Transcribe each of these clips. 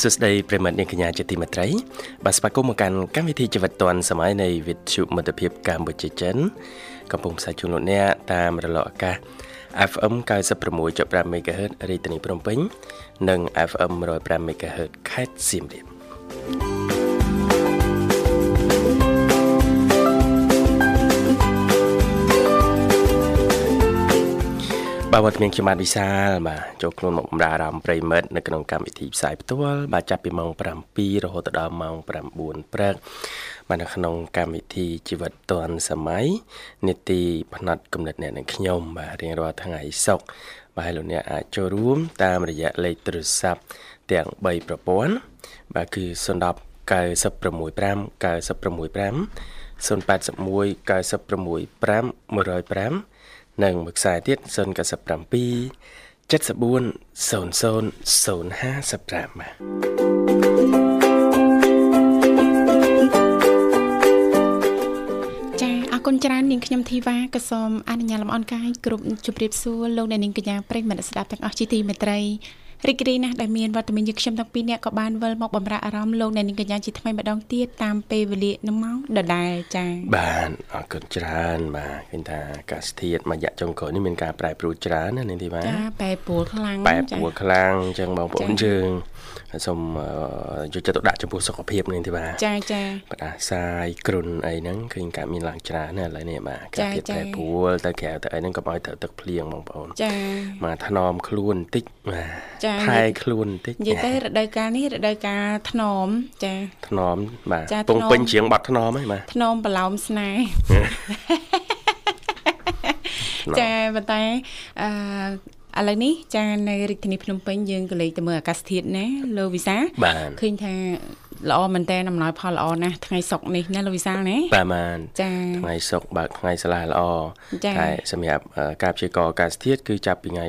សួស្តីប្រិមត្តនាងកញ្ញាជាទីមេត្រីបាទស្វាគមន៍មកកាន់កម្មវិធីជីវិតឌွန်សម័យនៃវិទ្យុមិត្តភាពកម្ពុជាចិនកំពុងផ្សាយជូនលោកអ្នកតាមរលកអាកាស FM 96.5 MHz រាជធានីភ្នំពេញ និង FM 105 MHz ខេត្តសៀមរាប បាទវត្តមានខ្ញុំបាទវិសាលបាទចូលខ្លួនមកបម្រើអារម្មណ៍ប្រិមិត្តនៅក្នុងកម្មវិធីផ្សាយផ្ទាល់បាទចាប់ពីម៉ោង7រហូតដល់ម៉ោង9ព្រឹកបាទនៅក្នុងកម្មវិធីជីវិតឌွန်សម័យនេតិផ្នែកកំណត់អ្នកនឹងខ្ញុំបាទរៀងរាល់ថ្ងៃសុក្របាទលោកអ្នកអាចចូលរួមតាមរយៈលេខទូរស័ព្ទទាំង3ប្រព័ន្ធបាទគឺ010 965 965 081 965 105 និងមួយខ្សែទៀត097 74 00 055បាទគុណច្រើននាងខ្ញុំធីវ៉ាក៏សូមអនុញ្ញាតលំអរកាយគ្រប់ជម្រាបសួរលោកអ្នកនាងកញ្ញាប្រិយមិត្តស្ដាប់ទាំងអស់ជាទីមេត្រី រីករាយណាស់ដែលមានវត្តមានយើងខ្ញុំទាំងពីរនាក់ក៏បានវិលមកបំរើអារម្មណ៍លោកអ្នកនាងកញ្ញាជាថ្មីម្ដងទៀតតាមពេលវេលានឹងមកដដែលចា៎បាទអរគុណច្រើនបាទឃើញថាអាកាសធាតុមួយរយៈចុងក្រោយនេះមានការប្រែប្រួលច្រើនណានាងធីវ៉ាចាប្រែប្រួលខ្លាំងប្រែប្រួលខ្លាំងអញ្ចឹងបងប្អូនយើង សូមយកចិត្តទុកដាក់ចំពោះសុខភាពនឹងទេបាទចាចាបដាសាយគ្រុនអីហ្នឹងឃើញការមានឡើងច្រើនណាឥឡូវនេះបាទការទៀតប្រែប្រួលទៅក្រៅទៅអីហ្នឹងកុំឲ្យត្រូវទឹកភ្លៀងបងប្អូនចាបាទថ្នមខ្លួនបន្តិចបាទថែខ្លួនបន្តិចនិយាយទៅរដូវកាលនេះរដូវកាលថ្នមចាថ្នមបាទពងពេញជ្រៀងបាត់ថ្នមហ្នឹងបាទថ្នមប្រឡោមស្នេហ៍ចាប៉ុន្តែអឺ ឥឡូវនេះចានៅរាជធានីភ្នំពេញយើងក៏លេខទៅមើលអាកាសធាតុណាលោកវិសាឃើញថា ល្អមែនតើអំណោយផលល្អណាស់ថ្ងៃសុកនេះណាលោកវិសាលណាបាទបានចាថ្ងៃសុកបើថ្ងៃស្លាល្អតែសម្រាប់ការព្យាករណ៍អាកាសធាតុគឺចាប់ពីថ្ងៃ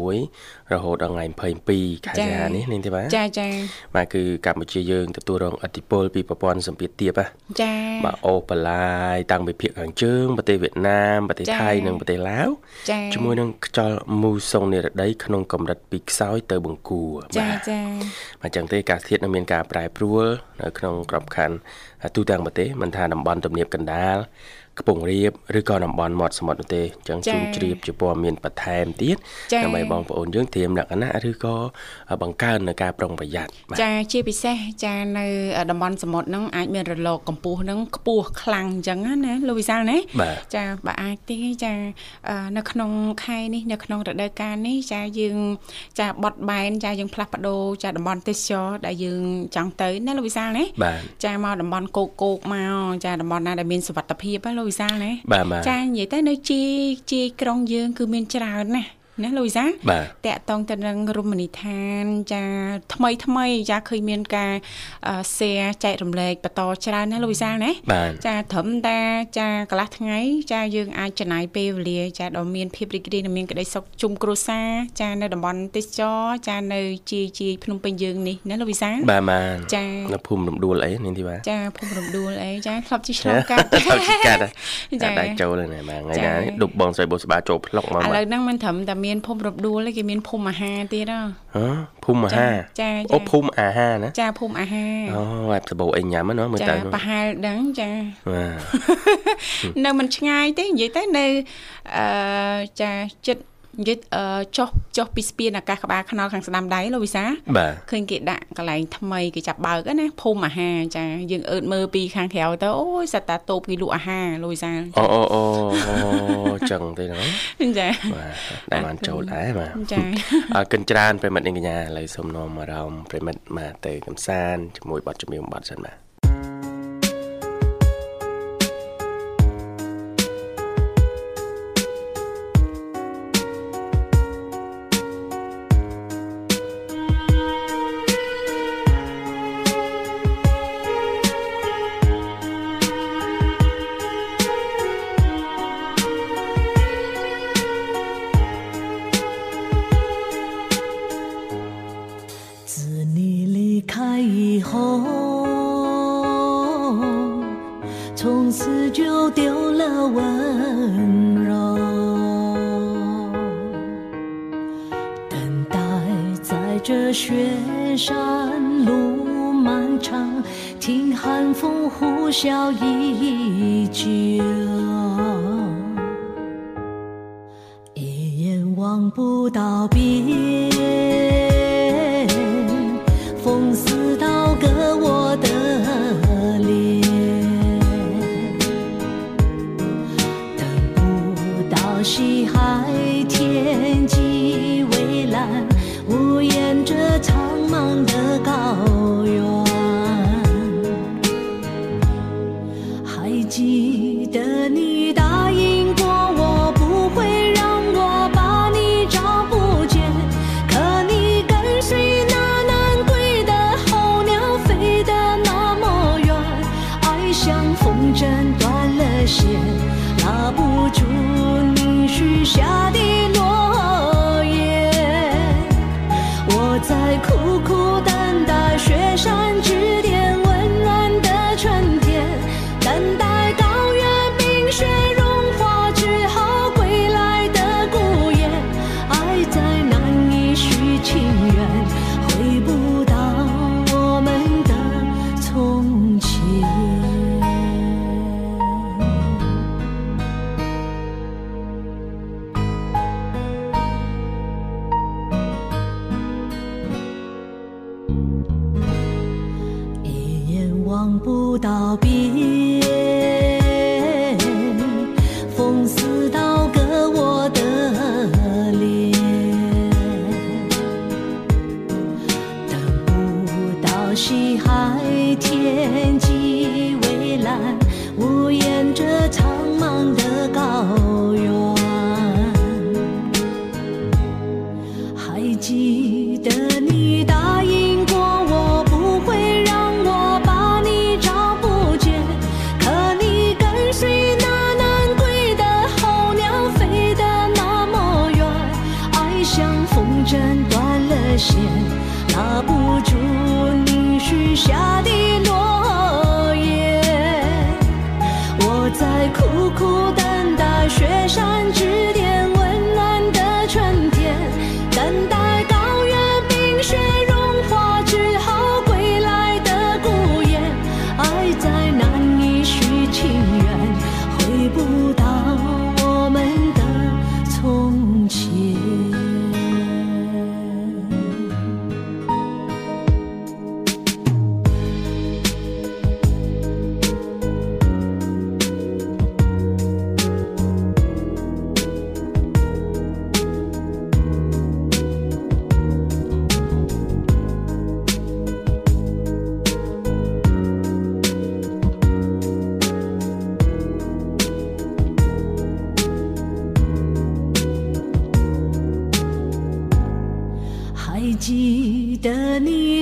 16រហូតដល់ថ្ងៃ22ខែសីហានេះនាងទេបាទចាចាបាទគឺកម្ពុជាយើងទទួលរងឥទ្ធិពលពីប្រព័ន្ធសម្ពាធទាបចាបាទអូបឡាយតាំងពីភាគខាងជើងប្រទេសវៀតណាមប្រទេសថៃនិងប្រទេសឡាវជាមួយនឹងខ្យល់មូសុងនិរដីក្នុងកម្រិតពីខ្សោយទៅបង្គួរចាចាបាទអញ្ចឹងទេអាកាសធាតុនឹងមានការប្រែប្រួលនៅក្នុងក្របខ័ណ្ឌទូទាំងប្រទេសមិនថាតំបន់ទំនាបកណ្ដាល កំពង់រាបឬក៏តំបន់មាត់សមុទ្រនោះទេអញ្ចឹងជូនជ្រាបជាព័ត៌មានបន្ថែមទៀតដើម្បីបងប្អូនយើងត្រៀមលក្ខណៈឬក៏បង្កើននៅការប្រុងប្រយ័ត្នចាជាពិសេសចានៅតំបន់សមុទ្រហ្នឹងអាចមានរលកកម្ពស់ហ្នឹងខ្ពស់ខ្លាំងអញ្ចឹងណាលោកវិសាលណាចាបើអាចទេចានៅក្នុងខែនេះនៅក្នុងរដូវកាលនេះចាយើងចាបត់បែនចាយើងផ្លាស់ប្ដូរចាតំបន់ទេសចរដែលយើងចង់ទៅណាលោកវិសាលណាចាមកតំបន់គោកគោកមកចាតំបន់ណាដែលមានសុវត្ថិភាពណាលោកវិសាលណាចានិយាយទៅនៅជាជាក្រុងយើង គឺមានច្រើនណាស់ ណាលូយសាតកតងទៅនឹងរមណីយដ្ឋានចាថ្មីថ្មីចាឃើញមានការ share ចែករំលែកបន្តច្រើនណាលូយសាណាចាត្រឹមតាចាកន្លះថ្ងៃ ចាយើងអាចចំណាយពេលវេលាចាដ៏មានភាពរីករាយនិងមានក្តីសុខជុំគ្រួសារចានៅតំបន់ទេសចរចានៅជាជាភ្នំពេញយើងនេះណាលូយសាបាទបាទចានៅភូមិរំដួលអីនេះទីបាទចាភូមិរំដួលអីចាធ្លាប់ជិះឆ្លងកាត់ធ្លាប់ជិះកាត់ចាតែចូលហ្នឹងបាទថ្ងៃណាដប់បងស្រីបុស្បាចូលផ្លុកមកឥឡូវហ្នឹងមិនត្រឹមតែមានភូមិរំដួលគេមានភូមិអាហារទៀតហ៎ភូមិអាហារចាអូភូមិអាហារណាចាភូមិអាហារអូបែបសបោអីញ៉ាំណាមើលទៅចាប្រហែលដឹងចានៅមិនឆ្ងាយទេនិយាយទៅនៅអឺចាចិត្ត និយាយចុះចុះពីស្ពានអាកាសក្បាលខ្នល់ខាងស្ដាំដៃលោកវិសាឃើញគេដាក់កន្លែងថ្មីគេចាប់បើកណាភូមិអាហារចាយើងអឺតមើលពីខាងក្រៅទៅអូយសត្វតាតូបគេលក់អាហារលោកវិសាអូអូអូចឹងទេណាចាបាទដែលបានចូលដែរបាទចាអរគុណច្រើនប្រិមិត្តនាងកញ្ញាឥឡូវសូមនាំអារម្មណ៍ប្រិមិត្តមកទៅកំសាន្តជាមួយបទចម្រៀងបទសិនបាទ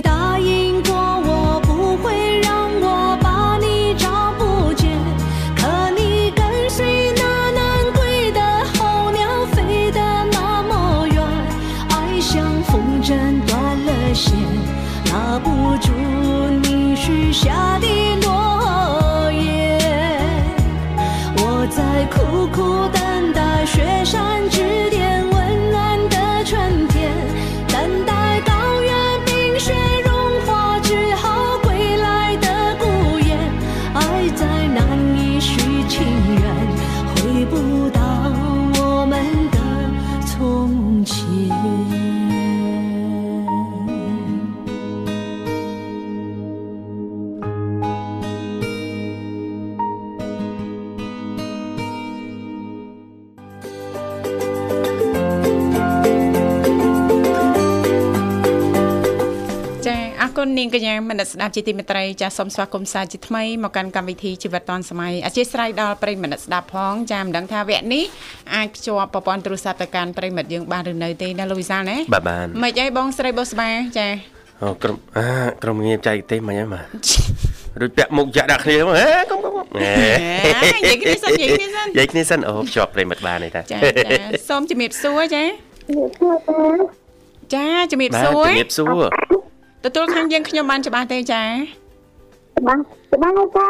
答应过我不会让我把你找不见可你跟随那南归的候鸟飞得那么远爱像风筝断了线拉不住你许下的诺言。我在苦苦等 នាងកញ្ញាមនស្ដាប់ជាទីមេត្រីចាសសូមស្វាគមន៍សាជាថ្មីមកកាន់កម្មវិធីជីវិតឌွန်សម័យអធិស្ឋានដល់ប្រិមនស្ដាប់ផងចាមិនដឹងថាវគ្គនេះអាចភ្ជាប់ប្រព័ន្ធទូរស័ព្ទទៅកាន់ប្រិមិត្តយើងបានឬនៅទេណាលោកវិសាលណាបាទបានមិនអីបងស្រីបុស្បាចាអូក្រុមអាក្រុមងារចែកទេមិញហ្នឹងបាទរួចពាក់មុខចាក់ដាក់គ្នាហ៎កុំកុំនិយាយគ្នាសិននិយាយគ្នាសិននិយាយគ្នាសិនអូភ្ជាប់ប្រិមិត្តបានទេតាចាចាសូមជំរាបសួរចាចាជំរាបសួរជំរាបសួរ ទទួលខាងយើងខ្ញុំបានច្បាស់ទេចាច្បាស់ច្បាស់ចា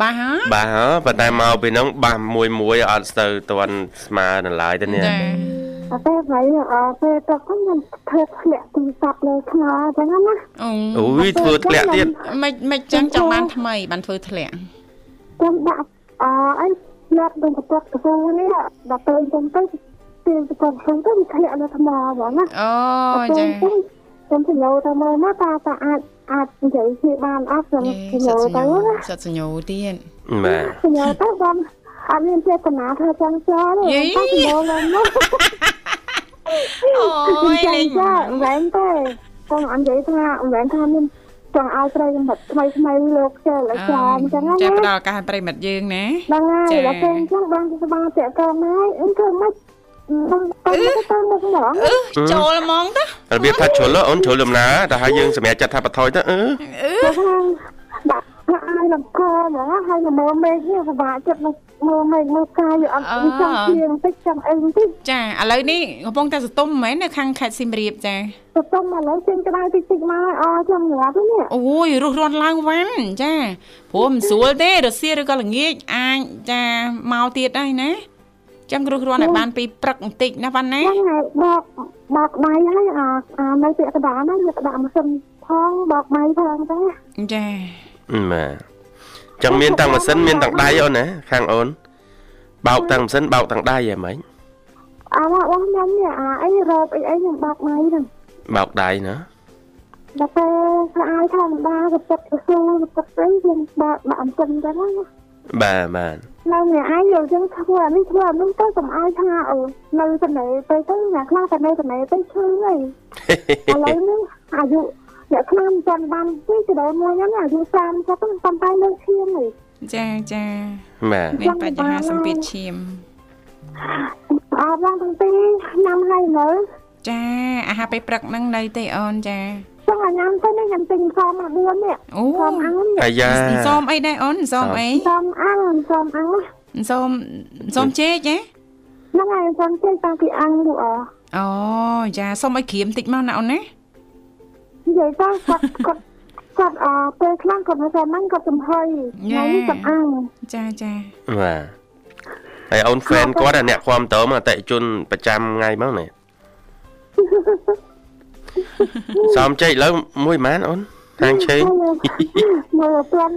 បាសហ៎បាសហ៎ប៉ុន្តែមកពីនោះបាសមួយមួយអត់ស្ទើរទាន់ស្មើនៅឡើយទេនេះចាអត់ទេហើយអឺពេលទៅខ្ញុំធ្វើធ្លាក់ទីសັບលើខ្នល់អញ្ចឹងណាអូយធ្វើធ្លាក់ទៀតមិនមិនចឹងចង់បានថ្មីបានធ្វើធ្លាក់ខ្ញុំដាក់អអីលាត់ដូចបន្ទាត់កស៊ូនេះដល់ទៅខ្ញុំទៅពេលទៅខ្ញុំទៅវាធ្លាក់លើថ្មហ្មងណាអូចា ខ្ញុំសញ្ញោទៅមើលមកតើតើអាចអាចនិយាយជាបានអត់ខ្ញុំសញ្ញោទៅណាសិតសញ្ញោទៀតបាទសញ្ញោទៅបងអត់មានចេតនាថាចង់ចោលទេតែសញ្ញោឡើងមកអូយលេងចាមិនមែនទេខ្ញុំអត់និយាយថាមិនមែនថាមានចង់ឲ្យប្រិយមិត្តថ្មីថ្មីលោកចេះឲ្យចាអញ្ចឹងណាចាផ្ដល់ឱកាសប្រិយមិត្តយើងណាហ្នឹងហើយដល់ពេលអញ្ចឹងបងស្បាតាក់កងហើយអញ្ចឹងមិន បងទៅទៅមកហ្មងចូលហ្មងទៅរបៀបថាជ្រុលអូនជ្រុលលំណាតែហើយយើងសម្រាប់ចាត់ថាបថយទៅអឺដាក់ឲ្យលំកហ្មងហើយល្មមមេឃនេះពិបាកចិត្តមកមើលមេឃមើលកាយអត់ចង់ជាបន្តិចចង់អីបន្តិចចាឥឡូវនេះកំពុងតែសតុំមែននៅខាងខេត្តសៀមរាបចាសតុំឥឡូវចេញក្តៅតិចតិចមកអចាំងាប់នេះអូយរស់រាន់ឡើងវ៉ាន់ចាព្រោះមិនស្រួលទេរសៀលឬក៏ល្ងាចអាចចាមកទៀតហើយណា ចឹងរស់រាន់ឲ្យបានពីព្រឹកបន្តិចណាវ៉ាន់ណាហ្នឹងហើយបកបកដៃហើយអានៅពាក្យកដាហ្នឹងយកដាក់ម៉ាស៊ីនផងបកដៃផងទៅចាបាទចឹងមានទាំងម៉ាស៊ីនមានទាំងដៃអូនណាខាងអូនបោកទាំងម៉ាស៊ីនបោកទាំងដៃហ៎ម៉េចអើបងខ្ញុំនេះអាអីរ៉ូបអីអីខ្ញុំបោកដៃហ្នឹងបោកដៃណាដល់ពេលស្អាតធម្មតាក៏ទឹកទៅស៊ូទឹកស្អីខ្ញុំបោកដាក់អំពិនទៅណា បាទបាទនៅអ្នកឯងយកចឹងធ្វើអានេះធ្វើអានោះទៅកុំឲ្យថាអូនៅស្នេហ៍ទៅទៅអ្នកខ្លះតែនៅស្នេហ៍ទៅឈឺហើយឥឡូវនេះអាយុអ្នកខ្លះមិនទាន់បានទេចដូនមួយហ្នឹងអាយុ30ក៏ប៉ុន្តែលើឈាមនេះចាចាបាទមានបញ្ហាសម្ពាធឈាមអរបងទាំងពីរញ៉ាំហើយនៅចាអាហារពេលព្រឹកហ្នឹងនៅទេអូនចា ចង់ញ៉ាំទៅនេះញ៉ាំទិញសមមក4នេះអូសមអាំងអាយ៉ាសមអីដែរអូនសមអីសមអាំងសមអាំងសមសមជេកហ៎ហ្នឹងហើយសមជេកតាំងពីអាំងទៅអអូចាសមឲ្យក្រៀមតិចមកណាអូនណានិយាយទៅគាត់គាត់គាត់អពេលខ្លះគាត់មិនសមហ្នឹងគាត់ចំហុយថ្ងៃនេះគាត់អាំងចាចាបាទហើយអូន fan គាត់អ្នកគ្រប់តើមកអតិជនប្រចាំថ្ងៃមកនេះ សំចេកលើមួយម៉ានអូនហាងឆេងមកពាន់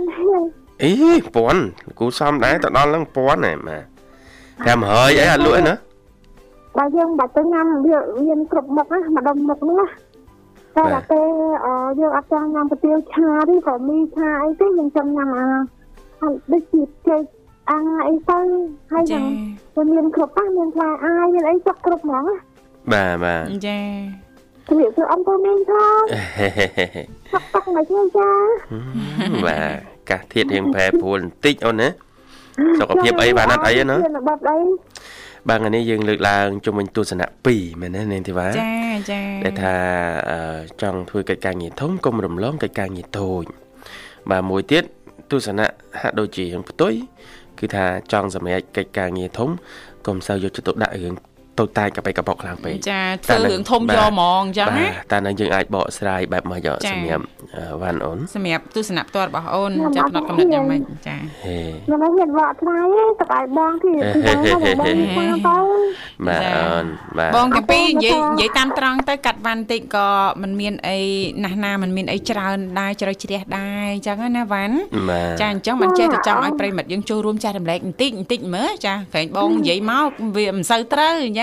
អីពាន់គូសំដែរទៅដល់ឡើងពាន់ហ៎ម៉ាតាមហើយអីអត់លក់ឯណាបើយើងបាច់ទៅញ៉ាំវាមានគ្រប់មុខណាម្ដុំមុខហ្នឹងណាតែដល់ពេលយើងអត់ចង់ញ៉ាំគុយទាវឆាទេក៏មីឆាអីទេយើងចង់ញ៉ាំអាហើយដូចជាចេកអាអីទៅហើយយ៉ាងវាមានគ្រប់ប៉ះមានផ្លែអាយមានអីចុកគ្រប់ហ្មងណាបាទបាទចា ជំរាបសួរអង្គមីងផងផឹកទឹកមកជួយចាបាទកាសធាតរៀងប្រែប្រួលបន្តិចអូនណាសុខភាពអីបានអត់អីណាបាត់អីបាទថ្ងៃនេះយើងលើកឡើងជុំវិញទស្សនៈ2មែនទេនាងធីវ៉ាចាចាដែលថាចង់ធ្វើកិច្ចការងារធំកុំរំលងកិច្ចការងារតូចបាទមួយទៀតទស្សនៈហាក់ដូចជារឿងផ្ទុយគឺថាចង់សម្រេចកិច្ចការងារធំកុំសូវយកចិត្តទុកដាក់រឿង តូចតាចកបិកបកខ្លាំងពេកចាធ្វើរឿងធំយកហ្មងអញ្ចឹងណាតែនឹងយើងអាចបកស្រាយបែបមកយកសម្រាប់វ៉ាន់អូនសម្រាប់ទស្សនៈផ្ទាល់របស់អូនចាប់ផ្នត់កំណត់យ៉ាងម៉េចចាខ្ញុំមិនហ៊ានបកស្រាយទេតែឲ្យបងទីបងបងទៅបាទអូនបាទបងទាំងពីរនិយាយនិយាយតាមត្រង់ទៅកាត់វ៉ាន់តិចក៏មិនមានអីណាស់ណាមិនមានអីច្រើនដែរជ្រៅជ្រះដែរអញ្ចឹងណាវ៉ាន់ចាអញ្ចឹងមិនចេះតែចង់ឲ្យប្រិមិត្តយើងចូលរួមចែករំលែកបន្តិចបន្តិចមើលចាក្រែងបងនិយាយមកវាមិនសូវត្រូវចា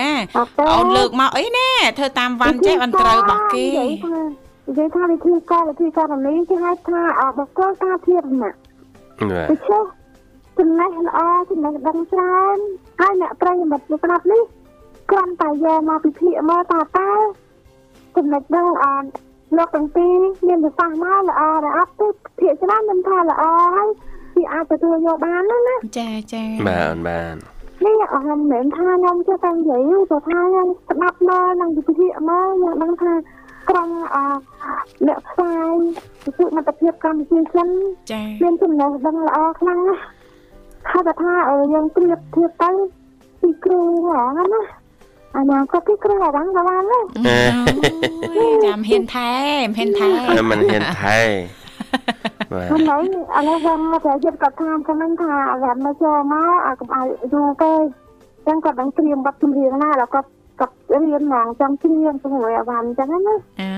អូនលើកមកអីណែធ្វើតាមវ៉ាន់ចេះអន្តត្រូវរបស់គេនិយាយថាវិធីការវិធីការនេះគេហៅថាបកលការធៀបណាទៅចុះចំណេះល្អចំណេះដឹងច្រើនហើយអ្នកប្រិយមិត្តស្ដាប់នេះគ្រាន់តែយកមកពិភាក្សាមើលតើតើចំណេះដឹងអត់លោកទាំងពីរមានប្រសាសន៍មកល្អដែរអត់ទេភាគច្រើនមិនថាល្អហើយពីអាចទទួលយកបានណាចាចាបាទបាទ នេះអត់មិនមែនថាខ្ញុំចេះតែនិយាយទេថាខ្ញុំស្ដាប់មកនឹងវិទ្យាមកខ្ញុំដឹងថាក្រំអអ្នកផ្សាយវិទ្យាមិត្តភាពកម្ពុជាចិនចាមានចំណេះដឹងល្អខ្លាំងណាស់ហើយថាយើងប្រៀបធៀបទៅពីគ្រូហ្មងណាអាណាក៏ពីគ្រូអាវ៉ាំងក៏បានដែរចាំហ៊ានថែមិនហ៊ានថែមិនហ៊ានថែ បាទឥឡូវឥឡូវបងតែយកគាត់តាមខ្ញុំថាអាមិនចូលមកអាកុំឲ្យយូរទេអញ្ចឹងគាត់នឹងត្រៀមបទចម្រៀងណាដល់គាត់គាត់រៀនហ្មងចង់ត្រៀមជាមួយអាវ៉ាន់អញ្ចឹងណាអា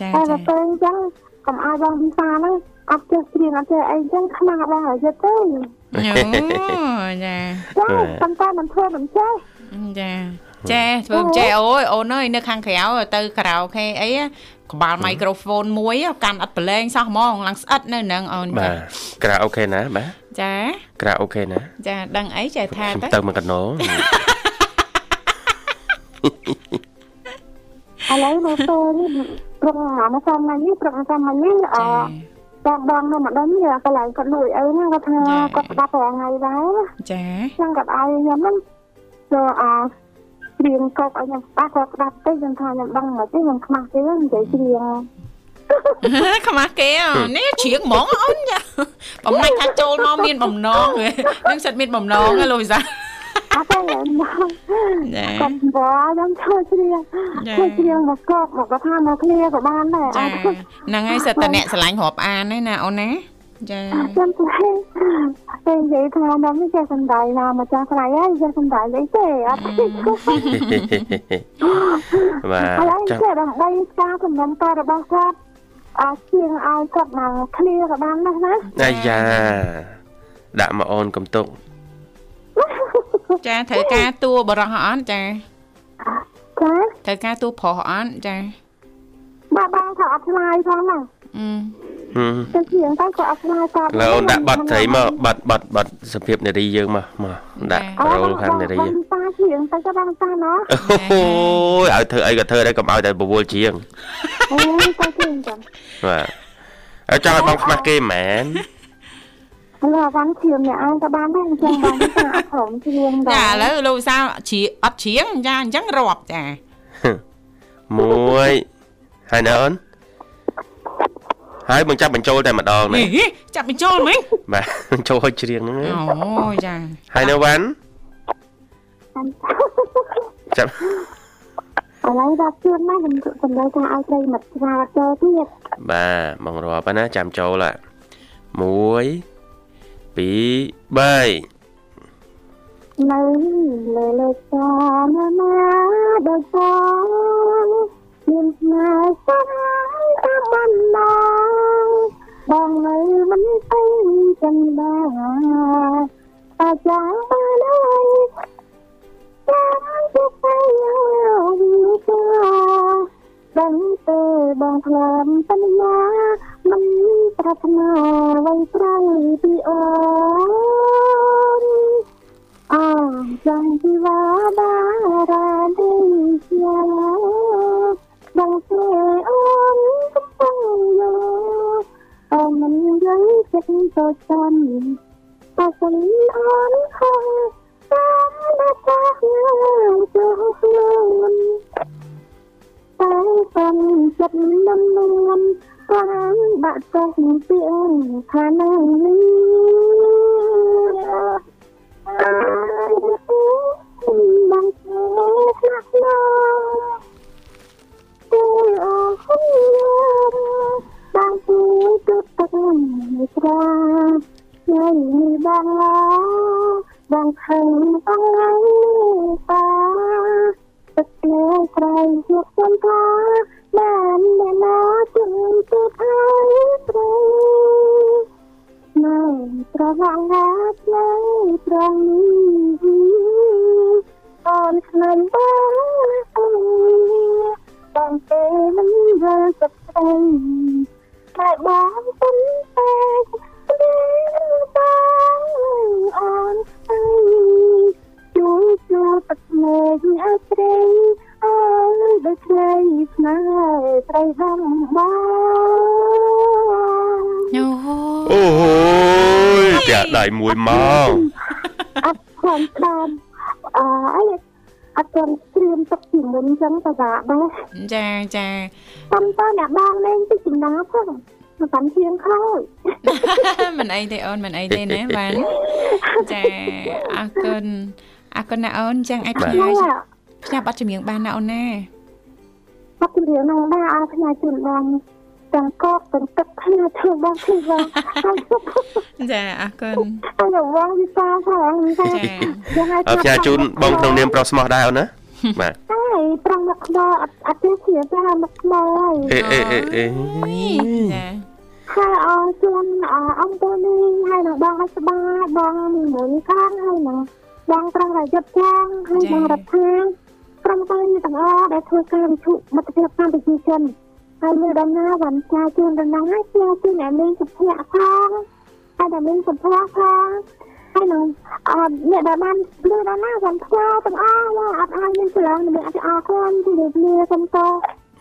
ចាចាតែពេលអញ្ចឹងកុំឲ្យបងវិសាហ្នឹងអត់ចេះត្រៀមអត់ចេះអីអញ្ចឹងខ្មាស់បងឲ្យយត់ទេអូចាចាប៉ុន្តែមិនធ្វើមិនចេះចា ចេះធ្វើចេះអូយអូនអើយនៅខាងក្រៅទៅការ៉ាអូខេអីក្បាលមីក្រូហ្វូនមួយកាន់អត់ប្រឡែងសោះហ្មងឡើងស្អិតនៅនឹងអូនបាទការ៉ាអូខេណាបាទចាការ៉ាអូខេណាចាដឹងអីចេះថាទៅទៅមកកណោឥឡូវនៅពេលនេះព្រឹកមកសាមញ្ញនេះព្រឹកសាមញ្ញនេះអបងបងនៅម្ដុំនេះកន្លែងគាត់លួចអីហ្នឹងគាត់ថាគាត់ស្ដាប់រាល់ថ្ងៃដែរចាចឹងគាត់ឲ្យខ្ញុំហ្នឹងចូលអ ច្រៀងកុកឲ្យខ្ញុំស្ដាប់គាត់ស្ដាប់ទៅខ្ញុំថាខ្ញុំដឹងមកទេខ្ញុំខ្មាស់ទេនិយាយច្រៀងខ្មាស់គេនេះច្រៀងហ្មងអូនបំណាច់ថាចូលមកមានបំណងនឹងសិតមានបំណងលោកវិសាអត់ទេមកកំបោខ្ញុំជួយជ្រៀងជួយជ្រៀងមកកបមកក៏ថាមកគ្នាក៏បានដែរចាហ្នឹងហើយសិតតអ្នកឆ្លាញ់រាប់អានហ្នឹងណាអូនណា ចាខ្ញុំទៅតែនិយាយថាខ្ញុំមិនចេះសំដាយណាមកចាស់ស្រីហើយចេះសំដាយអីទេអត់ទេបាទចាំតែដើម្បីការកំណត់តរបស់គាត់អត់ជាងឲ្យគាត់មកគ្នាក៏បានដែរណាអាយ៉ាដាក់មកអូនកំទុកចាត្រូវការតួបរោះអត់ចាចាត្រូវការតួប្រុសអត់ចាបាទបងថាអត់ឆ្លើយផងណាអឺ ទៅជាងតែក៏អត់ឆ្លើយតបលើដាក់បាត់ត្រីមកបាត់បាត់បាត់សភាពនារីយើងមកមកដាក់រោលខាងនារីតាជាងតែក៏បងតាណោះអូយឲ្យធ្វើអីក៏ធ្វើដែរកុំឲ្យតែបវល់ជាងអូយតែជាងចឹងបាទហើយចង់ឲ្យបងខ្មាស់គេមែនឡើយវ៉ាន់ឈៀងអ្នកឯងក៏បានដែរអញ្ចឹងបងថាអត់ព្រមឈៀងដែរចាឥឡូវលោកវិសាជ្រៀអត់ជ្រៀងចាអញ្ចឹងរាប់ចាមួយហើយណែអូន ហើយបងចាប់បញ្ចូលតែម្ដងនេះចាប់បញ្ចូលមិញបាទបញ្ចូលឲ្យច្រៀងហ្នឹងអូចាហើយនៅវ៉ាន់ចាប់ឥឡូវដល់ជឿនណាខ្ញុំសម្ដែងថាឲ្យត្រីមកស្វាចូលទៀតបាទបងរាប់ណាចាំចូល1 2 3នៅលើលើចានណាដូចបង មានស្នេហ៍សាតាមបណ្ដាបងនៅមិនពេញចិនដាតែចាំបានហើយចាំទៅទៅយកដឹងទេបងធ្លាប់សន្យាមិនប្រាថ្នាអ្វីប្រៃពីអូនអងចាំពីវ៉ាបារ៉ាឌីជាប ងទេអូនកំពុងយកអូនមិនយល់ចិត្តទៅចាំតែសិនអូនខំតាមដល់តែចូលខ្មិនអីទេណាបានចាអរគុណអរគុណណាអូនចឹងអាចផ្ញើផ្ញើប័ណ្ណចម្រៀងបានណាអូនណាអត់រៀននងដែរអត់ផ្នែកជូនបងទាំងកកទាំងទឹកគ្នាធ្វើបងធ្វើបងចាអរគុណអរបងវិសាផងចាអរផ្ញើជូនបងក្នុងនាមប្រុសស្មោះដែរអូនណាបាទហើយប្រងមកខ្មោអត់អត់ទេជាតែមកខ្មោហើយអេអេអេអេ ចាហើយអរជូនអង្គទៅនេះហើយនឹងបងឲ្យស្បាយបងមួយខាងហើយនឹងបងត្រង់រយុទ្ធចាំងហើយបងរដ្ឋាក្រុមការងារទាំងអស់ដែលធ្វើការវិទ្យុមិត្តភាពកម្ពុជាចិនហើយលើដំណើរវ៉ាន់ចាជូនដំណឹងឲ្យជាជូនអ្នកមានសុភ័ក្រផងហើយដែលមានសុភ័ក្រផងហើយនឹងអត់អ្នកដែលបានលើដំណើរវ៉ាន់ផ្ញើទាំងអស់អត់ឲ្យមានច្រឡំនឹងអត់អរគុណជំរាបលាសូមត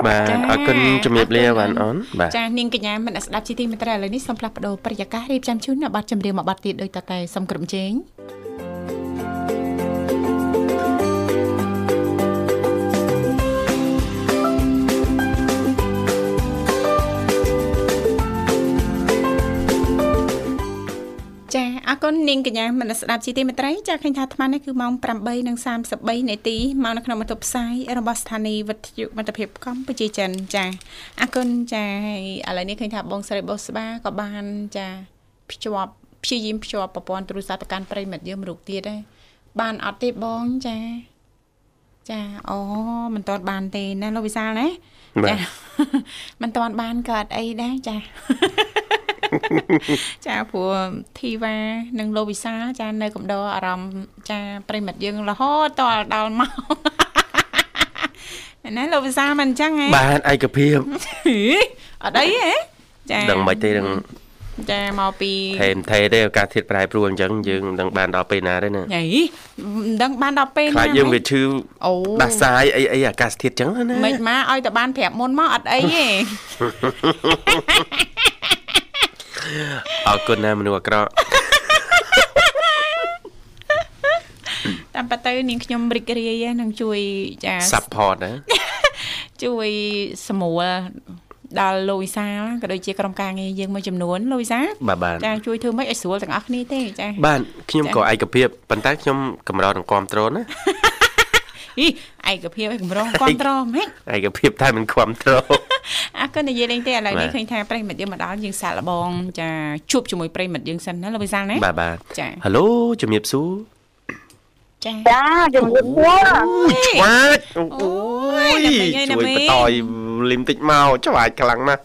បាទអរគុណជំរាបលាបានអូនបាទចានាងកញ្ញាមិនស្ដាប់ជីទីមេត្រីឥឡូវនេះសូមផ្លាស់ប្ដូរប្រយាកររៀបចំជូននៅប័ណ្ណចម្រៀងមួយប័ណ្ណទៀតដោយតតែសូមក្រុមជេង អរគុណនាងកញ្ញាមនស្ដាប់ជីទីមេត្រីចាឃើញថាអាត្មានេះគឺម៉ោង8:33នាទីមកនៅក្នុងបន្ទប់ផ្សាយរបស់ស្ថានីយ៍វិទ្យុមិត្តភាពកម្ពុជាចិនចាអរគុណចាហើយឥឡូវនេះឃើញថាបងស្រីបូស្បាក៏បានចាភ្ជាប់ព្យាយាមភ្ជាប់ប្រព័ន្ធទូរស័ព្ទទៅកាន់ប្រិមិត្តយើងរូបទៀតដែរបានអត់ទេបងចាចាអូមិនទាន់បានទេណាលោកវិសាលណាចាមិនទាន់បានក៏អត់អីដែរចា ចាព្រោះធីវ៉ានិងលោកវិសាចានៅកំដរអារម្មណ៍ចាប្រិមិត្តយើងរហូតតដល់មកណាលោកវិសាមិនអញ្ចឹងហ៎បានឯកភាពអត់អីហ៎ចាដឹងមិនទេដឹងចាមកពីថេមថេទេឱកាសធាតប្រែប្រួលអញ្ចឹងយើងនឹងបានដល់ពេលណាទេណាហីមិនដឹងបានដល់ពេលណាខ្លាចយើងវាឈឺអូដាស់សាយអីអីអាកាសធាតអញ្ចឹងណាមិនមកឲ្យតែបានប្រាប់មុនមកអត់អីទេ អរគុណណាមនុស្សអាក្រក់តាមប៉ទៅនាងខ្ញុំរីករាយនឹងជួយចា support ណាជួយស្មួលដល់លូវីសាក៏ដូចជាក្រុមការងារយើងមួយចំនួនលូវីសាចាជួយធ្វើម៉េចឲ្យស្រួលទាំងអស់គ្នាទេចាបាទខ្ញុំក៏ឯកភាពប៉ុន្តែខ្ញុំកម្រនឹងគ្រប់ត្រូលណាអីឯកភាពឲ្យកម្រគ្រប់ត្រូលហ្មងឯកភាពតែមិនគ្រប់ត្រូល អរគុណនិយាយលេងទេឥឡូវនេះឃើញថាប្រិមិត្តយើងមកដល់យើងសាកល្បងចាជួបជាមួយប្រិមិត្តយើងសិនណាលោកវិសាលណាបាទបាទចាហៅឡូជំរាបសួរចាចាជំរាបសួរឆ្វាច់អូយជួយបតយលឹមតិចមកឆ្វាច់ខ្លាំងណាស់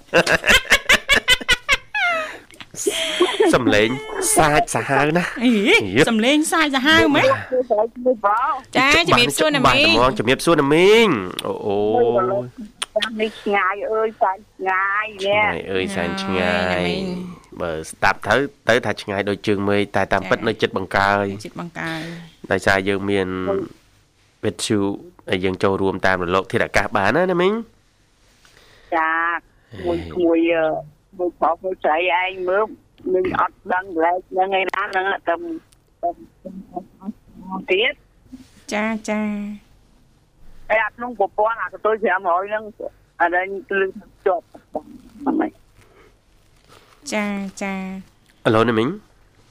សំលេងសាចសាហាវណាសំលេងសាចសាហាវហ្មងចាជំរាបសួរណាមីងជំរាបសួរណាមីងអូអូ ចាំនេះឆ្ងាយអើយសែនឆ្ងាយនេះអើយសែនឆ្ងាយបើស្ដាប់ទៅទៅថាឆ្ងាយដូចជើងមេឃតែតាមពិតនៅចិត្តបង្កើយចិត្តបង្កើយដោយសារយើងមានវិទ្យុហើយយើងចូលរួមតាមរលកធាតុអាកាសបានណាណាមីងចាមួយមួយមួយប្រុសមួយស្រីឯងមើលនឹងអត់ដឹងលេខហ្នឹងឯណាហ្នឹងតែទៀតចាចា ហើយអាក្នុងប្រព័ន្ធអាកតុយ500ហ្នឹងអានេះគឺជាប់ហ្នឹងចាចាឥឡូវនេះមីង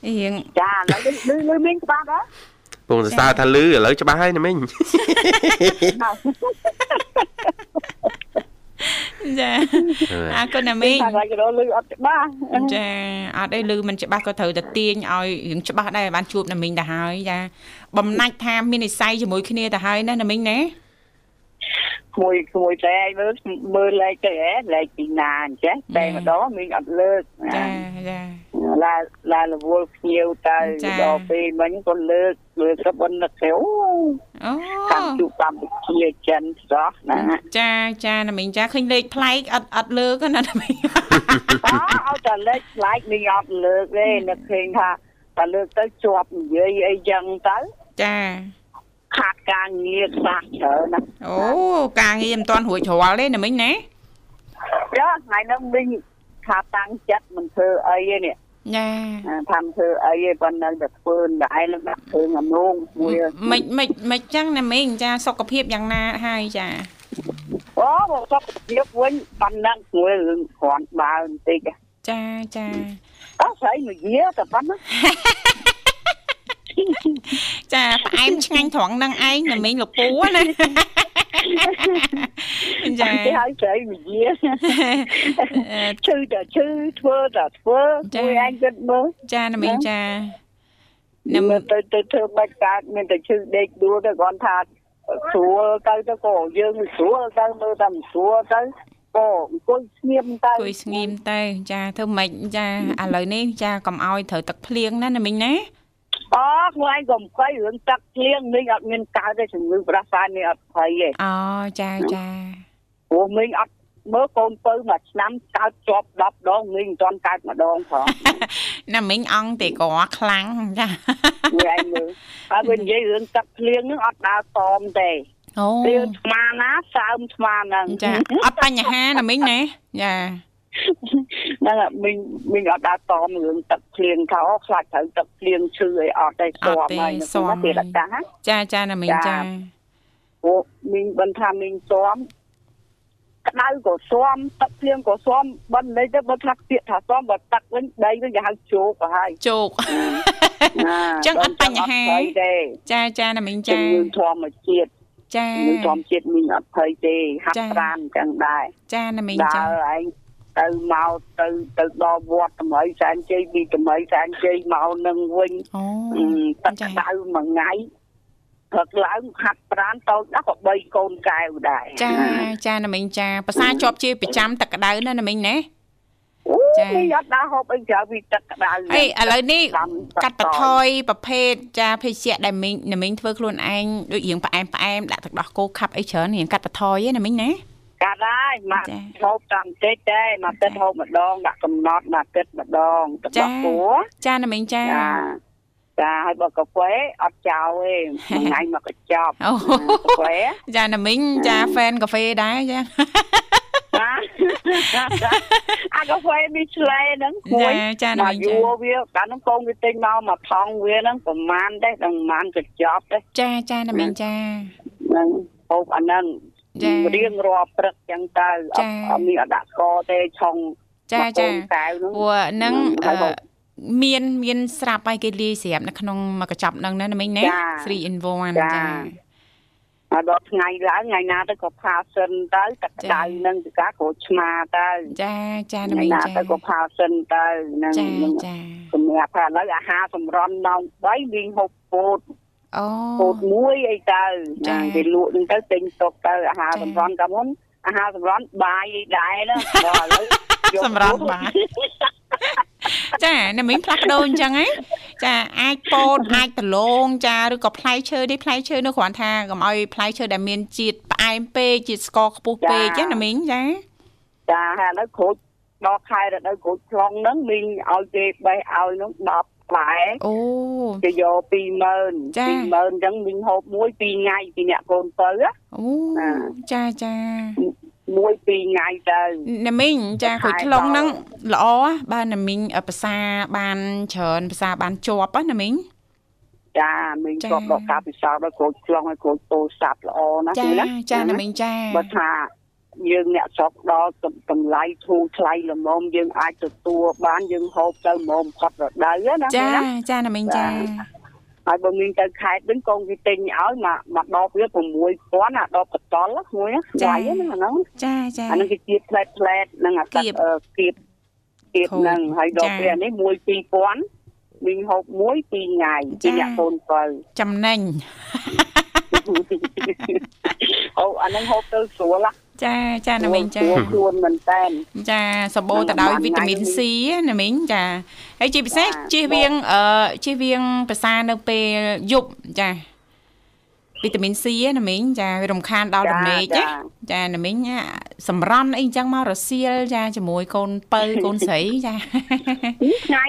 រៀងចាឥឡូវលឺលឺមីងច្បាស់ដែរពងសរសើរថាលឺឥឡូវច្បាស់ហើយណាមីងចាអរគុណណាមីងតែក៏លឺអត់ច្បាស់ចាអត់អីលឺមិនច្បាស់ក៏ត្រូវតែទាញឲ្យរឿងច្បាស់ដែរបានជួបណាមីងទៅហើយចាបំណាច់ថាមាននិស័យជាមួយគ្នាទៅហើយណាណាមីងណា ក្មួយក្មួយតែឯងមើលមើលលេខទៅហ៎លេខពីណាអញ្ចេះតែម្ដងមីងអត់លើកចាចាឡាឡារវល់ភ្ញៀវទៅដល់ពេលមិញក៏លើកលើកទៅបនទៅអូកម្មជួបកម្ពុជាចិនស្រស់ណាចាចាណាមីងចាឃើញលេខប្លែកអត់អត់លើកណាណាមីងអត់តែលេខប្លែកមីងអត់លើកទេនឹកឃើញថាតែលើកទៅជាប់និយាយអីចឹងទៅចា ខាត់ការងារខ្វះច្រើនណាអូការងារមិនទាន់រួចរាល់ទេណាមិញណាចាថ្ងៃនេះមិញថាតាំងចិត្តមិនធ្វើអីទេនេះចាថាធ្វើអីទេប៉ុន្តែតែធ្វើដែរនឹងដាក់ធ្វើងំងមួយមិនមិនមិនចឹងណាមីងចាសុខភាពយ៉ាងណាហើយចាអូមកសុខភាពវិញប៉ុណ្ណឹងមួយរឿងគ្រាន់បើបន្តិចចាចាអើស្អីមួយយាតែប៉ុណ្ណា ចាផ្អែមឆ្ងាញ់ត្រង់នឹងឯងណាមីងលោកពូណាចាហើយស្រីវិជាឈឺតែឈឺធ្វើតែធ្វើមួយឯងគិតមើលចាណាមីងចានឹងទៅទៅធ្វើបាច់កើតមានតែឈឺដេកដួលទៅគាត់ថាស្រួលទៅទៅក៏យើងមិនស្រួលទៅមើលតែមិនស្រួលទៅក៏អង្គុយស្ងៀមទៅអង្គុយស្ងៀមទៅចាធ្វើម៉េចចាឥឡូវនេះចាកុំអោយត្រូវទឹកភ្លៀងណាណាមីងណា អូខ្លួនឯងកុំភ័យរឿងទឹកភ្លៀងមីងអត់មានកើតទេជំងឺប្រដាសាយមីងអត់ភ័យទេអូចាចាព្រោះមីងអត់មើលកូនពៅមួយឆ្នាំកើតជាប់10ដងមីងមិនទាន់កើតម្ដងផងណាមីងអង្គទេក៏ខ្លាំងចាមីងមើលហើយវិញនិយាយរឿងទឹកភ្លៀងនឹងអត់ដើរតមទេអូភ្លៀងស្មាណាសើមស្មាហ្នឹងចាអត់បញ្ហាណាមីងណាចា ហ្នឹងមីងមីងអត់ដើរតមរឿងទឹកភ្លៀងថាអូខ្លាចត្រូវទឹកភ្លៀងឈឺអីអត់ទេស្មហើយស្មទៀតតាចាចាណាមីងចាអូមីងបន្តថាមីងស្មក្តៅក៏ស៊ំទឹកភ្លៀងក៏ស៊ំបិណ្ឌលេទៅបើថាពាក្យថាស៊ំបើទឹកវិញដីវិញគេហៅជោកទៅហើយជោកអញ្ចឹងអត់បញ្ហាចាចាណាមីងចាធម្មជាតិចានឹងធម្មជាតិមីងអត់ភ័យទេហាត់ប្រានអញ្ចឹងដែរចាណាមីងចាឯង ទៅមកទៅទៅដល់វត្តតម្រៃសែនជ័យពីតម្រៃសែនជ័យមកនឹងវិញអូទឹកក្តៅមួយថ្ងៃព្រឹកឡើងហាត់ប្រានតូចដល់ក៏3កូនកែវដែរចាចាណាមីងចាភាសាជាប់ជាប្រចាំទឹកក្តៅណាណាមីងណាចាមីងអត់ដើរហូបអីក្រៅពីទឹកក្តៅអីឥឡូវនេះកាត់បន្ថយប្រភេទចាភេសជ្ជៈដែលមីងណាមីងធ្វើខ្លួនឯងដូចរៀងផ្អែមផ្អែមដាក់ទឹកដោះគោខាប់អីច្រើនរៀងកាត់បន្ថយណាមីងណា កាត់ហើយមកហូបតាមតិចទេមកទឹកម្ដងដាក់កំណត់មកទឹកម្ដងទឹកដោះគោចាណាមីងចាចាហើយបើកាហ្វេអត់ចោលទេថ្ងៃមកកញ្ចប់អូកាហ្វេចាណាមីងចាហ្វេនកាហ្វេដែរចាអាកាហ្វេមីឆ្លេហ្នឹងមួយចាណាមីងចាយូរវាកាលហ្នឹងកូនវាទិញមកមកថងវាហ្នឹងប្រហែលទេដល់ប្រហែលកញ្ចប់ទេចាចាណាមីងចាហ្នឹងហូបអាហ្នឹង រៀងរាល់ព្រឹកចឹងទៅអត់មានអដាក់កទេឆុងចាចាព្រោះហ្នឹងមានមានស្រាប់ហើយគេលាយស្រាប់នៅក្នុងមកកញ្ចប់ហ្នឹងណាមិញណា 3 in 1ចាហើយដល់ថ្ងៃឡើងថ្ងៃណាទៅក៏ផាសិនទៅទឹកដៅនឹងទៅការក្រូចឆ្មាទៅចាចាណាមិញចាទៅក៏ផាសិនទៅនឹងចាសម្រាប់ថាឥឡូវអាហារសម្រន់ម៉ោង3វិញហូបពោត អូពោតមួយអីទៅចាគេលក់នឹងទៅទិញទុកទៅអាហារសម្រន់កាលមុនអាហារសម្រន់បាយអីដែរណាដល់ឥឡូវសម្រន់បាយចាណាមីងផ្លាស់ប្ដូរអញ្ចឹងហ៎ចាអាចពោតអាចដលងចាឬក៏ផ្លែឈើនេះផ្លែឈើនោះគ្រាន់ថាកុំឲ្យផ្លែឈើដែលមានជាតិផ្អែមពេកជាតិស្ករខ្ពស់ពេកណាមីងចាចាហើយឥឡូវក្រូចដល់ខែរដូវក្រូចខ្លងហ្នឹងមីងឲ្យគេបេះឲ្យនោះ10 ផ្លែអូគេយក20000 20000អញ្ចឹងមីងហូបមួយ2ថ្ងៃពីអ្នកកូនទៅអូចាចាមួយពីរថ្ងៃទៅណាមីងចាក្រូចថ្លុងហ្នឹងល្អបាទណាមីងភាសាបានច្រើនភាសាបានជាប់ណាមីងចាមីងជាប់ដល់ការពិសោធន៍ដល់ក្រូចថ្លុងហើយក្រូចពោធិ៍សាត់ល្អណាចាចាណាមីងចាបើថា យើងអ្នកស្រុកដល់តម្លៃធូរថ្លៃល្មមយើងអាចទទួលបានយើងហូបទៅល្មមផុតរដូវណាចាចាណាមីងចាហើយបើមានទៅខេត្តវិញកូនគេទិញឲ្យមកមកដបវា6000អាដបកតលមួយចាយហ្នឹងអាហ្នឹងចាចាអាហ្នឹងគេជាផ្លែតផ្លែតហ្នឹងអាកាត់គៀបគៀបហ្នឹងហើយដបវានេះ1 2000វិញហូបមួយ2ថ្ងៃពីអ្នកកូនបើចំណេញអូអាហ្នឹងហូបទៅស្រួលណា ចាចាណាមីងចាខ្លួនមែនតែនចាសម្បូរទៅដោយវីតាមីន C ណាមីងចាហើយជាពិសេសជៀសវាងអឺជៀសវាងប្រសានៅពេលយប់ចាវីតាមីន C ណាមីងចាវារំខានដល់ដំណេកចាណាមីងសម្រន់អីចឹងមករសៀលចាជាមួយកូនពៅកូនស្រីចាថ្ងៃ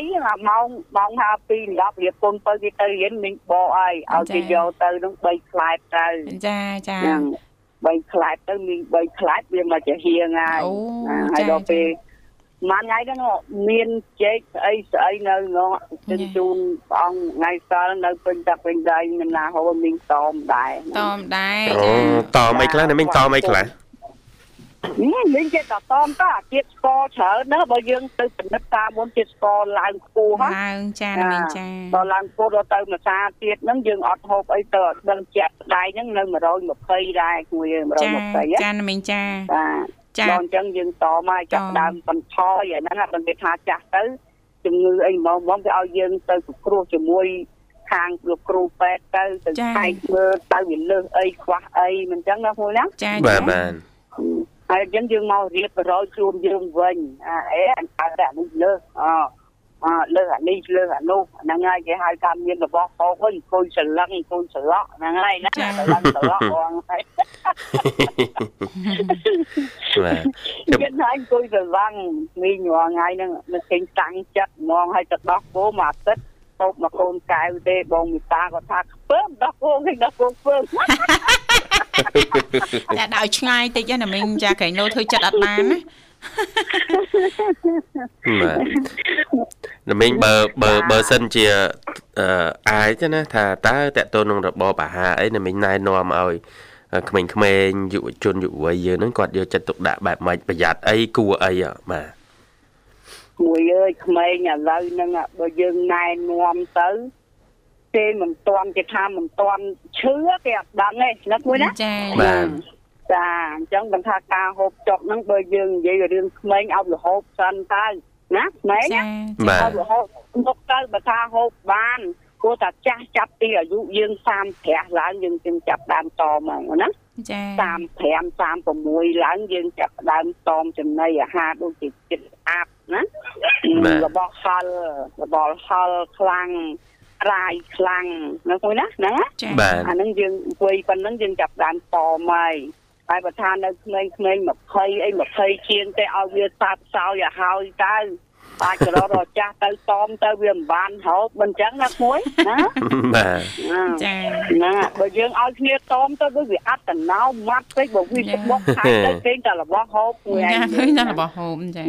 ម៉ោងម៉ោង52 10រៀបកូនពៅគេទៅរៀនមីងបកឲ្យឲ្យគេយកទៅនឹង3ខ្លែបទៅចាចា 3ខ្លែបទៅមាន3ខ្លែបវាមកជាហៀងហើយហើយដល់ពេលមួយថ្ងៃហ្នឹងមានជែកស្អីស្អីនៅនោះជិនជូនព្រះអង្គថ្ងៃសល់នៅពេញទឹកពេញដីមិនណាហូរមីងតមដែរតមដែរអូតមអីខ្លះណាមីងតមអីខ្លះ លេងចេះតែតមតអាជាតិស្ករច្រើនណាបើយើងទៅពិនិត្យតាមមុនជាតិស្ករឡើងខ្ពស់ហ្នឹងឡើងចាណាមីងចាដល់ឡើងខ្ពស់ដល់ទៅមួយសាទៀតហ្នឹងយើងអត់ហូបអីទៅអត់ដឹងជាក់ស្ដាយហ្នឹងនៅ120ដែរគួយ120ចាណាមីងចាចាដល់អញ្ចឹងយើងតមកចាប់ដើមបន្ថយអាហ្នឹងអត់ដឹងថាចាស់ទៅជំងឺអីហ្មងហ្មងគេឲ្យយើងទៅពិគ្រោះជាមួយខាងលោកគ្រូពេទ្យទៅទៅខែកមើលទៅវាលើសអីខ្វះអីមិនចឹងណាមួយណាចាបាទបាទ ហើយអញ្ចឹងយើងមករៀបរយខ្លួនយើងវិញអាអេអញហៅតែនេះលើសអអលើសអានេះលើសអានោះហ្នឹងហើយគេហៅថាមានរបស់ហោកវិញអង្គុយស្រឡឹងអង្គុយស្រឡក់ហ្នឹងហើយណាស្រឡឹងស្រឡក់បងហើយបាទគេថាអង្គុយស្រឡឹងមីងរាល់ថ្ងៃហ្នឹងនឹងគេតាំងចិត្តហ្មងឲ្យទៅដោះគោមួយអាទិត្យហូបមកកូនកែវទេបងមីតាគាត់ថាខ្ពើមដោះគោគេដោះគោខ្ពើម តែដល់ឆ្ងាយតិចណាមីងចាក្រែងលោធ្វើចិត្តអត់បានណាណាមីងបើបើបើសិនជាអាចណាថាតើតកតូននឹងរបបអាហារអីណាមីងណែនាំឲ្យក្មេងៗយុវជនយុវវ័យយើងហ្នឹងគាត់យកចិត្តទុកដាក់បែបម៉េចប្រយ័ត្នអីគួរអីបាទមួយអើយក្មេងឥឡូវហ្នឹងបើយើងណែនាំទៅ គេមិនទាន់គេថាមិនទាន់ឈឺគេអត់ដឹងទេនឹកមួយណាចាបាទចាអញ្ចឹងគាត់ថាការហូបចុកហ្នឹងបើយើងនិយាយរឿងក្មេងឲ្យរហូបសិនទៅណាក្មេងបាទរហូតមុខទៅបើថាហូបបានគួរតែចាស់ចាប់ពីអាយុយើង35ឡើងយើងจึงចាប់ដើមតមកណាចា35 36ឡើងយើងចាប់ដើមតមចំណីអាហារដូចជាចិត្តអាប់ណារបស់ហល់របស់ហល់ខ្លាំង រាយខ្លាំងណាមួយណាហ្នឹងអាហ្នឹងយើងអង្គុយប៉ុណ្្នឹងយើងចាប់ដើមតមកហើយបើថានៅក្មេងៗ20អី20ជាងទេឲ្យវាសាបសោយឲ្យហើយទៅអាចក្ររចាស់ទៅតอมទៅវាមិនបានហូបមិនចឹងណាមួយណាបាទចាណាបើយើងឲ្យគ្នាតอมទៅដូចវាអត្តណោមាត់ពេកបើវាបុកខាងទៅគេតែរបស់ហូបមួយឯងឃើញតែរបស់ហូបចា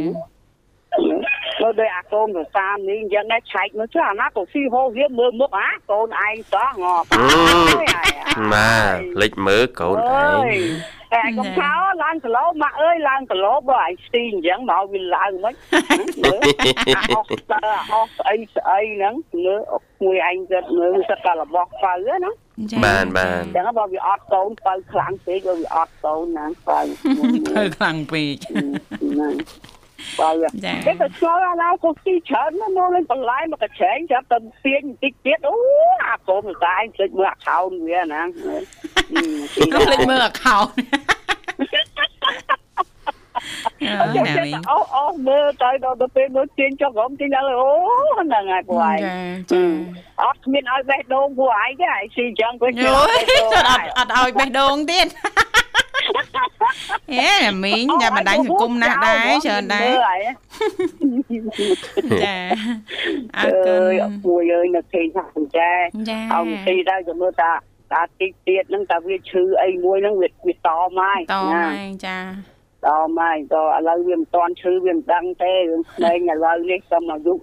មើលដោយអាកូនទៅតាមនេះអញ្ចឹងដែរឆែកមើលចុះអាណាក៏ស៊ីហូវាមើលមុខអាកូនឯងសោះងប់បាទលេចមើលកូនឯងតែកុំខោឡើងគីឡូម៉ាក់អើយឡើងគីឡូបើឯងស្ទីអញ្ចឹងមកវាឡើងមិនអស់តើអស់ស្អីស្អីហ្នឹងលើមួយឯងគាត់មើលសឹកតែរបស់បើណាបានបានអញ្ចឹងបើវាអត់កូនបើខ្លាំងពេកបើវាអត់កូនណាបើបើខ្លាំងពេកហ្នឹង បាទចាគេទៅឆ្លោអាឡាកុសទីច្រើនណាស់លេងបន្លែមកកញ្ឆែងចាប់ទៅទាញបន្តិចទៀតអូអាកូនតែឯងភ្លេចមើលអាខោនវាណាភ្លេចមើលអាខោនអូអូមើលទៅដល់ទៅពេលមើលទាញចុះក្រុមទាញដល់អូហ្នឹងហើយពួកឯងចាអត់គ្មានឲ្យបេះដូងពួកឯងទេឯងស៊ីចឹងពេលអត់អត់ឲ្យបេះដូងទៀត អេមីងញ៉ាំបណ្ដាញសង្គមណាស់ដែរច្រើនដែរចាអរគុណមួយអើយនៅគេថាអញ្ចាអោទីដែរជំនួសតាតាតិចទៀតហ្នឹងតាវាឈឺអីមួយហ្នឹងវាវាតមកតមកចាតមកក៏ឥឡូវវាមិនតាន់ឈឺវាមិនដឹងទេរឿងក្មេងឥឡូវនេះសុំអាយុ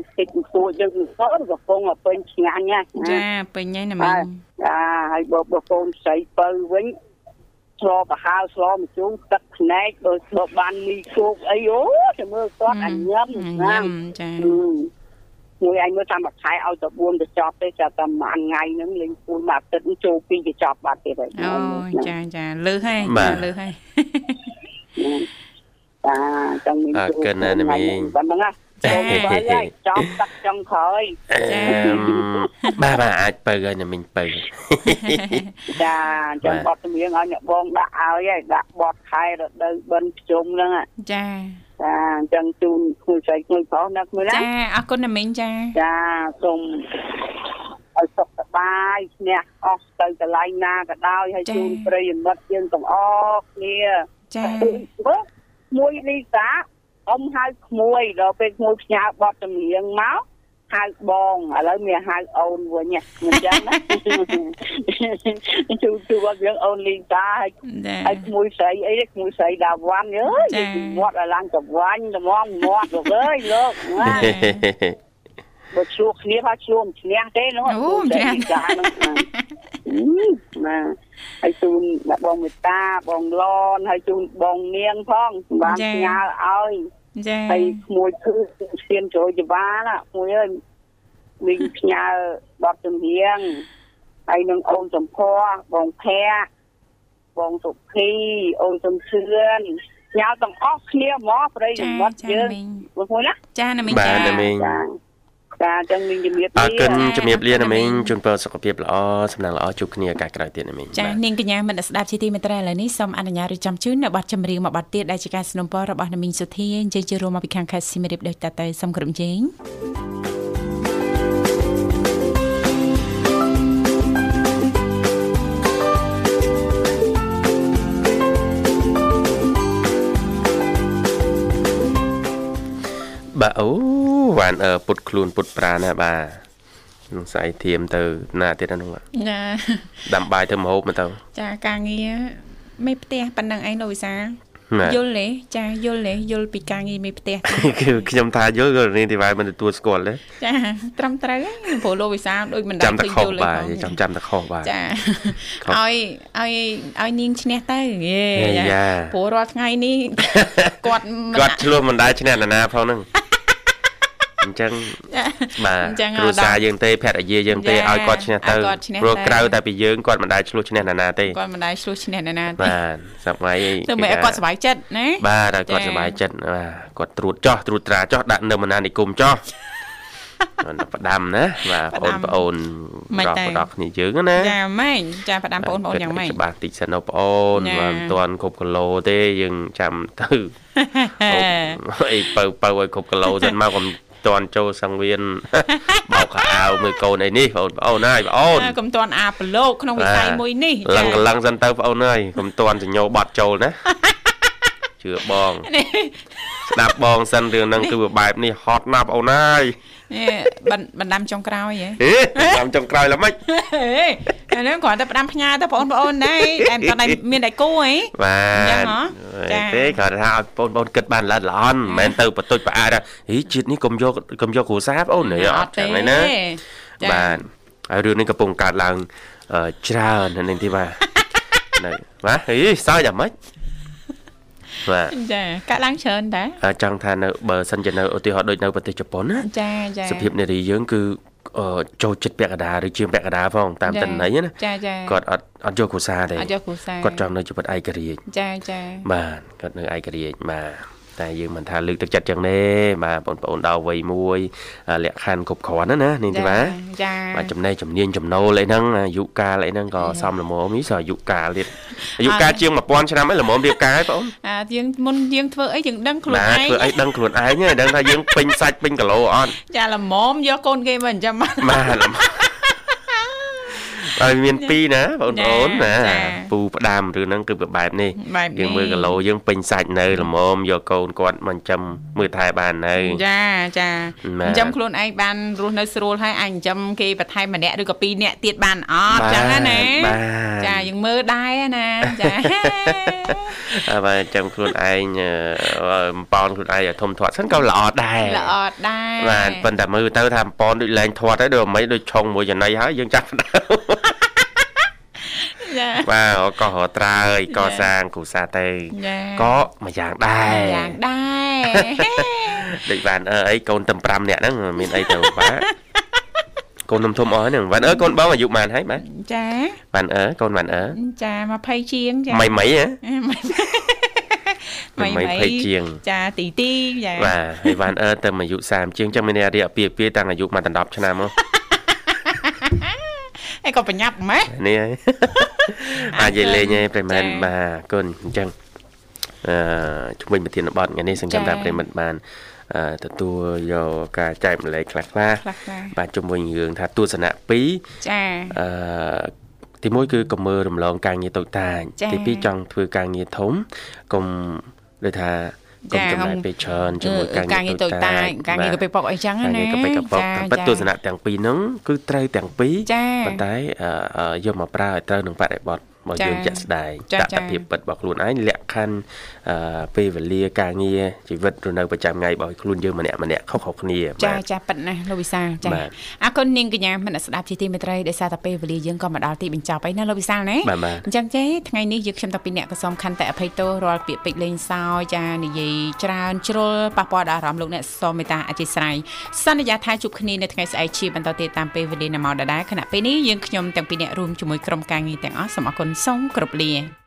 30ទួចយើងក៏កំពុងពេញឆ្ងាញ់ណាចាពេញហើយណាមីងចាហើយបើបើកូនស្រីបើវិញ ស្លប្រហើស្លម្ជូរទឹកភ្នែកដូចស្លបានមីគោកអីអូតែមើលគាត់អញញឹមណាចាមួយឯងមើលតាមមួយខែឲ្យទៅ4ទៅចប់ទេចាំតែមួយថ្ងៃហ្នឹងលេងពូនមួយអាទិត្យចូលពីទៅចប់បាត់ទៀតហើយអូចាចាលឺហើយលឺហើយចាចង់មានជួបកិនណាមីងប៉ុណ្ណឹងណា ចាចំទឹកចុងក្រោយចាបាទបាទអាចបើឲ្យអ្នកមីងបើចាចាំបត់ជំនាញឲ្យអ្នកបងដាក់ឲ្យហើយដាក់បត់ខែរដូវបិណ្ឌភ្ជុំហ្នឹងចាចាអញ្ចឹងជូនគួយស្រីគួយប្រុសណាគួយណាចាអរគុណអ្នកមីងចាចាសូមឲ្យសុខសប្បាយឈ្នះអស់ទៅកន្លែងណាក៏ដោយហើយជូនប្រិយមិត្តយើងទាំងអស់គ្នាចាមួយលីសា អ៊ំហៅក្មួយដល់ពេលក្មួយផ្ញើបទចម្រៀងមកហៅបងឥឡូវមានហៅអូនវិញមិនចឹងណាជួជួគាត់យើងអូនលីតាហើយហើយក្មួយស្រីអីក្មួយស្រីដាវ៉ាន់អើយមាត់ឲ្យឡើងកវាញ់ត្មងមាត់លោកអើយលោកណា បើឈ្លោះគ្នាថាឈ្លោះមិនឈ្នះទេនោះអូឈ្នះចានោះណាហើយជូនដាក់បងមេតាបងឡនហើយជូនបងនាងផងបានផ្ញើឲ្យចាហើយក្មួយគឺស្ទៀនចូលចបាណាក្មួយអើយមីងផ្ញើបទចម្រៀងហើយនឹងអូនសំភ័បងភ័ក្របងសុភីអូនសំឈឿនញ៉ាវទាំងអស់គ្នាមកប្រិយមិត្តយើងបងប្អូនណាចាណាមីងចាបាទណាមីង ចាចឹងមីងជំរាបលាអរគុណជំរាបលាណាមីងជូនពរសុខភាពល្អសំណាងល្អជួបគ្នាឱកាសក្រោយទៀតណាមីងចានាងកញ្ញាមិត្តស្ដាប់ជាទីមេត្រីឥឡូវនេះសូមអនុញ្ញាតរៀបចំជូននៅប័ណ្ណចម្រៀងមួយប័ណ្ណទៀតដែលជាការสนับสนุนរបស់ណាមីងសុធាអញ្ជើញជារួមមកពីខាងខេត្តស៊ីមេរីបដូចតទៅសូមក្រុមជេងបាទអូ វ៉ានអឺពុតខ្លួនពុតប្រាណាបាទនឹងស្អីធៀមទៅណាទៀតហ្នឹងណាដាំបាយធ្វើម្ហូបមកទៅចាការងារមេផ្ទះប៉ុណ្ណឹងឯងលោកវិសាយល់ទេចាយល់ទេយល់ពីការងារមេផ្ទះគឺខ្ញុំថាយល់ក៏នេះទីវាយមិនទទួលស្គាល់ទេចាត្រឹមត្រូវព្រោះលោកវិសាដូចមិនដឹងឃើញយល់ទេចាំចាំតែខុសបាទចាឲ្យឲ្យឲ្យនាងឈ្នះទៅយេព្រោះរាល់ថ្ងៃនេះគាត់គាត់ឆ្លោះមិនដែរឈ្នះណាណាផងហ្នឹង អញ្ចឹងបាទគ្រួសារយើងទេភរិយាយើងទេឲ្យគាត់ឈ្នះទៅព្រោះក្រៅតែពីយើងគាត់មិនដែលឆ្លោះឈ្នះណាណាទេគាត់មិនដែលឆ្លោះឈ្នះណាណាទេបាទសម័យទៅមើលគាត់សុបាយចិត្តណាបាទឲ្យគាត់សុបាយចិត្តបាទគាត់ត្រួតចោះត្រួតត្រាចោះដាក់នៅមណានិគមចោះផ្ដាំណាបាទបងប្អូនប្រុសប្រុសគ្នាយើងណាចាម៉េចចាផ្ដាំបងប្អូនយ៉ាងម៉េចច្បាស់តិចសិនបងប្អូនមិនទាន់គ្រប់គីឡូទេយើងចាំទៅអីបើបើឲ្យគ្រប់គីឡូសិនមកកុំ តាន់ចូលសង្វៀនបោកខោអាវមួយកូនអីនេះបងប្អូនហើយបងអូនកុំតាន់អាប្រឡូកក្នុងវិស័យមួយនេះឡឹងឡឹងសិនទៅបងអូនហើយកុំតាន់សញ្ញោបាត់ចូលណាជឿបងស្ដាប់បងសិនរឿងហ្នឹងគឺបែបនេះហត់ណាស់បងអូនហើយ បណ្ដាំចុងក្រោយហ៎បណ្ដាំចុងក្រោយល្មិចអានេះគ្រាន់តែផ្ដាំផ្ញើទៅបងប្អូនដែរតែមិនតែមានតែគូហីបាទអញ្ចឹងហ៎ចាទេគាត់ថាឲ្យបងប្អូនគិតបានល្អល្អន់មិនមែនទៅបន្ទុចប្រអាតហីជាតិនេះកុំយកកុំយកគ្រូសាបងអូនអត់ចឹងណាបាទហើយរឿងនេះកំពុងកើតឡើងច្រើននៅទីបាទបាទហីសើចអាម៉េច បាទចាកាក់ឡើងច្រើនតើចង់ថានៅបើសិនជានៅឧទាហរណ៍ដូចនៅប្រទេសជប៉ុនណាចាចាសភាពនារីយើងគឺចូលចិត្តពាក់កណ្ដាលឬជាងពាក់កណ្ដាលផងតាមតំណែងណាចាចាគាត់អត់អត់យកគ្រួសារទេអត់យកគ្រួសារគាត់ចង់នៅជីវិតឯករាជ្យចាចាបាទគាត់នៅឯករាជ្យបាទ តែយើងមិនថាលើកទឹកចិត្តចឹងទេបាទបងប្អូនដល់វ័យមួយលក្ខខណ្ឌគ្រប់គ្រាន់ណានេះទេបាទចាបាទចំណេះជំនាញចំណូលអីហ្នឹងអាយុកាលអីហ្នឹងក៏សមល្មមនេះសអាយុកាលទៀតអាយុកាលជាង1000ឆ្នាំអីល្មមរៀបការហើយបងអាយើងមុនយើងធ្វើអីយើងដឹងខ្លួនឯងធ្វើអីដឹងខ្លួនឯងដឹងថាយើងពេញសាច់ពេញគីឡូអត់ចាល្មមយកកូនគេមកចិញ្ចឹមបាទ ហើយមានពីរណាបងប្អូនណាពូផ្ដាំឬហ្នឹងគឺបែបនេះយើងមើលគីឡូយើងពេញសាច់នៅល្មមយកកូនគាត់មកចិញ្ចឹមមើលថែបាននៅចាចាចិញ្ចឹមខ្លួនឯងបានរស់នៅស្រួលហើយអាចចិញ្ចឹមគេបន្ថែមម្នាក់ឬក៏ពីរនាក់ទៀតបានអត់ចឹងណាចាយើងមើលដែរណាចាអើបើចិញ្ចឹមខ្លួនឯងប៉ោនខ្លួនឯងឲ្យធំធាត់សិនក៏ល្អដែរល្អដែរបាទប៉ុន្តែមើលទៅថាប៉ោនដូចលែងធាត់ហើយដូចមិនដូចឆុងមួយចំណៃហើយយើងចាស់ដើម បាទក៏រត្រើយកសាងគ្រូសាទៅក៏មួយយ៉ាងដែរយ៉ាងដែរដូចបានអើអីកូនតែ5នាក់ហ្នឹងមានអីទៅបាទកូននំធំអស់ហ្នឹងបានអើកូនបងអាយុប៉ុន្មានហើយបាទចាបានអើកូនបានអើចា20ជាងចាម៉ៃម៉ៃហ៎ម៉ៃម៉ៃជាងចាទីទីចាបាទហើយបានអើទៅអាយុ30ជាងចឹងមានរយៈពេលពីតាំងអាយុមកដល់10ឆ្នាំមកឯក៏ប្រញាប់ម៉េះនេះហើយ អាចនិយាយលេងឯងប្រិមិត្តបាទគុណអញ្ចឹងអឺជំនាញប្រធានបទថ្ងៃនេះសង្ឃឹមថាប្រិមិត្តបានទទួលយកការចែកម្លែកខ្លះខ្លះបាទជំនួយរឿងថាទស្សនៈ2ចាអឺទីមួយគឺកុំមើលរំលងការងារតូចតាចទីពីរចង់ធ្វើការងារធំកុំដូចថា កុំចំណាយពេលច្រើនជាមួយការងារតូចតាចការងារកប៉ិកប៉ុកអីចឹងណាការងារកប៉ិកប៉ុកតាមពិតទស្សនៈទាំងពីរហ្នឹងគឺត្រូវទាំងពីរប៉ុន្តែយកមកប្រើឲ្យត្រូវនឹងបរិបត្តិរបស់យើងជាក់ស្ដែងតតភាពពិតរបស់ខ្លួនឯងលក្ខខណ្ឌពេលវេលាការងារជីវិតរនៅប្រចាំថ្ងៃរបស់ខ្លួនយើងម្នាក់ម្នាក់ខុសៗគ្នាចាចាប៉ិតណាស់លោកវិសាលចាអរគុណនាងកញ្ញាមនស្ដាប់ជាទីមេត្រីដោយសារតែពេលវេលាយើងក៏មកដល់ទីបញ្ចប់ហើយណាលោកវិសាលណាអញ្ចឹងទេថ្ងៃនេះយើងខ្ញុំតាពីអ្នកក៏សូមខន្តិអភ័យទោសរាល់ពាក្យពេចន៍លេងសើចចានិយាយច្រើនជ្រុលប៉ះពាល់ដល់អារម្មណ៍លោកអ្នកសូមមេត្តាអធិស្ឋានសន្យាថាជួបគ្នានៅថ្ងៃស្អែកជាបន្តទៀតតាមពេលវេលានៅម៉ោងដដែលខណៈពេលនេះយើងខ្ញុំទាំងពីរអ្នករួមជាមួយក្រុមការងារទាំងអស់សូមអរគុណសូមគោរពលា